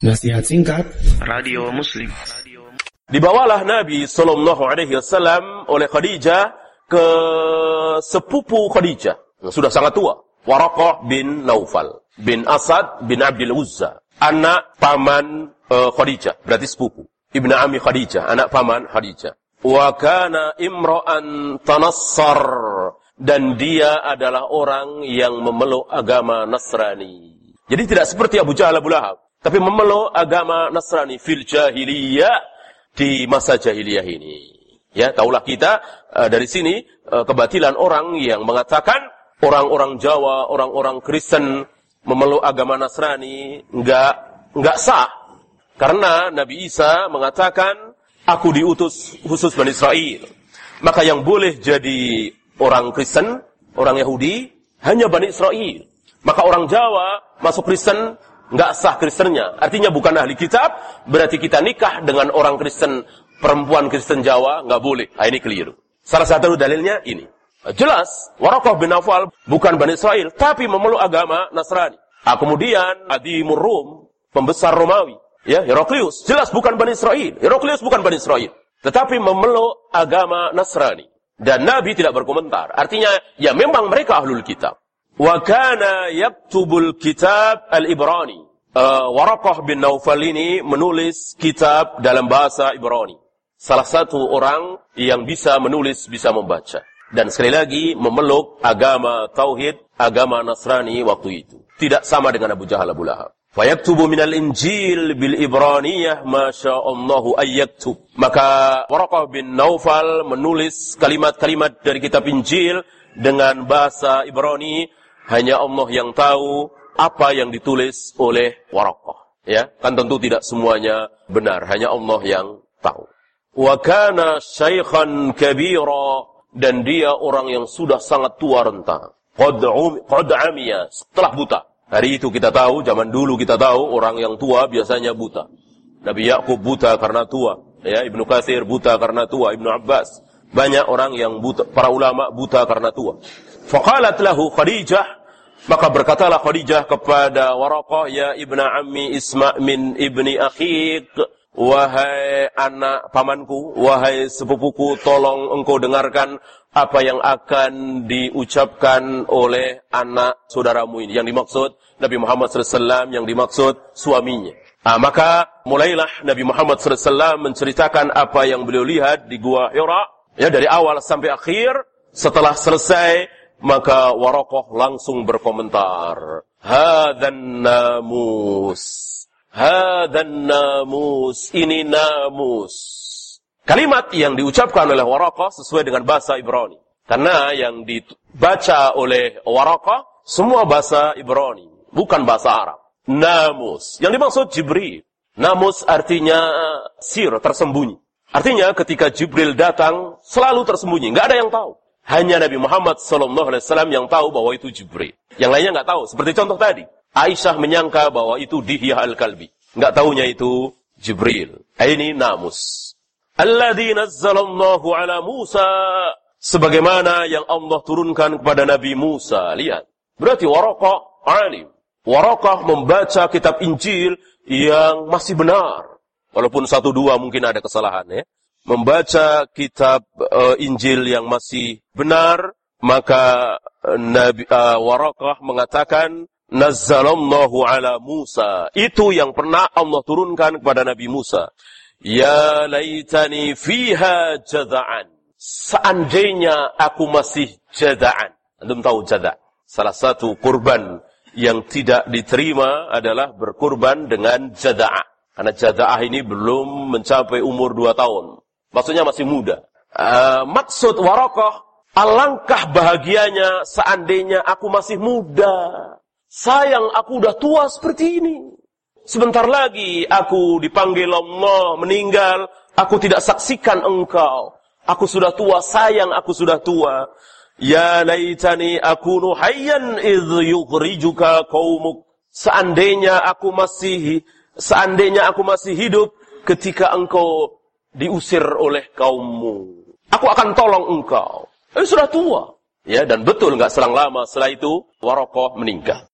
Nasihat singkat Radio Muslim. Dibawalah Nabi Sallallahu Alaihi Wasallam oleh Khadijah ke sepupu Khadijah yang sudah sangat tua, Waraqah bin Naufal bin Asad bin Abdul Uzza, anak paman uh, Khadijah, berarti sepupu. Ibnu Ami Khadijah, anak paman Khadijah. Wa kana imra'an tanassar dan dia adalah orang yang memeluk agama Nasrani. Jadi tidak seperti Abu Jahal Abu Lahab tapi memeluk agama Nasrani fil jahiliyah di masa jahiliyah ini. Ya, taulah kita uh, dari sini uh, kebatilan orang yang mengatakan orang-orang Jawa, orang-orang Kristen memeluk agama Nasrani enggak enggak sah. Karena Nabi Isa mengatakan aku diutus khusus Bani Israel. Maka yang boleh jadi orang Kristen, orang Yahudi hanya Bani Israel. Maka orang Jawa masuk Kristen nggak sah Kristennya. Artinya bukan ahli kitab, berarti kita nikah dengan orang Kristen, perempuan Kristen Jawa, nggak boleh. Nah, ini keliru. Salah satu dalilnya ini. Jelas, Warokoh bin Nawfal bukan Bani Israel, tapi memeluk agama Nasrani. Nah, kemudian Adi Murrum, pembesar Romawi, ya Heraklius, jelas bukan Bani Israel. Heraklius bukan Bani Israel, tetapi memeluk agama Nasrani. Dan Nabi tidak berkomentar. Artinya, ya memang mereka ahlul kitab. Wa kana yaktubul kitab al-Ibrani. Uh, Waraqah bin Naufal ini menulis kitab dalam bahasa Ibrani. Salah satu orang yang bisa menulis, bisa membaca. Dan sekali lagi memeluk agama Tauhid, agama Nasrani waktu itu. Tidak sama dengan Abu Jahal Abu Lahab. Fayaktubu minal Injil bil Ibraniyah masya'allahu ayyaktub. Maka Waraqah bin Naufal menulis kalimat-kalimat dari kitab Injil dengan bahasa Ibrani hanya Allah yang tahu apa yang ditulis oleh Warakah. Ya, kan tentu tidak semuanya benar, hanya Allah yang tahu. Wa kana syaikhan dan dia orang yang sudah sangat tua renta. Qad um, amiya, setelah buta. Hari itu kita tahu, zaman dulu kita tahu orang yang tua biasanya buta. Nabi Yakub buta karena tua, ya Ibnu Katsir buta karena tua, Ibnu Abbas banyak orang yang buta, para ulama buta karena tua. Faqalat lahu Khadijah maka berkatalah Khadijah kepada Waraqah, Ya ibna ammi Isma' min ibni akhik, Wahai anak pamanku, wahai sepupuku, tolong engkau dengarkan apa yang akan diucapkan oleh anak saudaramu ini. Yang dimaksud Nabi Muhammad SAW, yang dimaksud suaminya. Nah, maka mulailah Nabi Muhammad SAW menceritakan apa yang beliau lihat di Gua Hira. Ya, dari awal sampai akhir. Setelah selesai, maka Warokoh langsung berkomentar. Hadan namus. Hadan namus. Ini namus. Kalimat yang diucapkan oleh Warokoh sesuai dengan bahasa Ibrani. Karena yang dibaca oleh Warokoh semua bahasa Ibrani. Bukan bahasa Arab. Namus. Yang dimaksud Jibril. Namus artinya sir, tersembunyi. Artinya ketika Jibril datang, selalu tersembunyi. Nggak ada yang tahu. Hanya Nabi Muhammad SAW yang tahu bahwa itu Jibril. Yang lainnya nggak tahu. Seperti contoh tadi. Aisyah menyangka bahwa itu Dihya al-Kalbi. Nggak tahunya itu Jibril. Ini namus. Alladhi nazzalallahu ala Musa. Sebagaimana yang Allah turunkan kepada Nabi Musa. Lihat. Berarti Warakah alim. Warakah membaca kitab Injil yang masih benar. Walaupun satu dua mungkin ada kesalahan ya membaca kitab uh, Injil yang masih benar, maka uh, Nabi uh, Warakah mengatakan Nazzalallahu ala Musa. Itu yang pernah Allah turunkan kepada Nabi Musa. Ya laitani fiha jada'an. Seandainya aku masih jada'an. Anda tahu jada'. Salah satu kurban yang tidak diterima adalah berkurban dengan jada'ah. Karena jada'ah ini belum mencapai umur dua tahun. Maksudnya masih muda. Uh, maksud warokoh, alangkah bahagianya seandainya aku masih muda. Sayang aku udah tua seperti ini. Sebentar lagi aku dipanggil Allah meninggal. Aku tidak saksikan engkau. Aku sudah tua, sayang aku sudah tua. Ya laitani aku hayyan idh yughrijuka qaumuk. Seandainya aku masih seandainya aku masih hidup ketika engkau diusir oleh kaummu. Aku akan tolong engkau. Eh, sudah tua. Ya, dan betul nggak selang lama setelah itu Warokoh meninggal.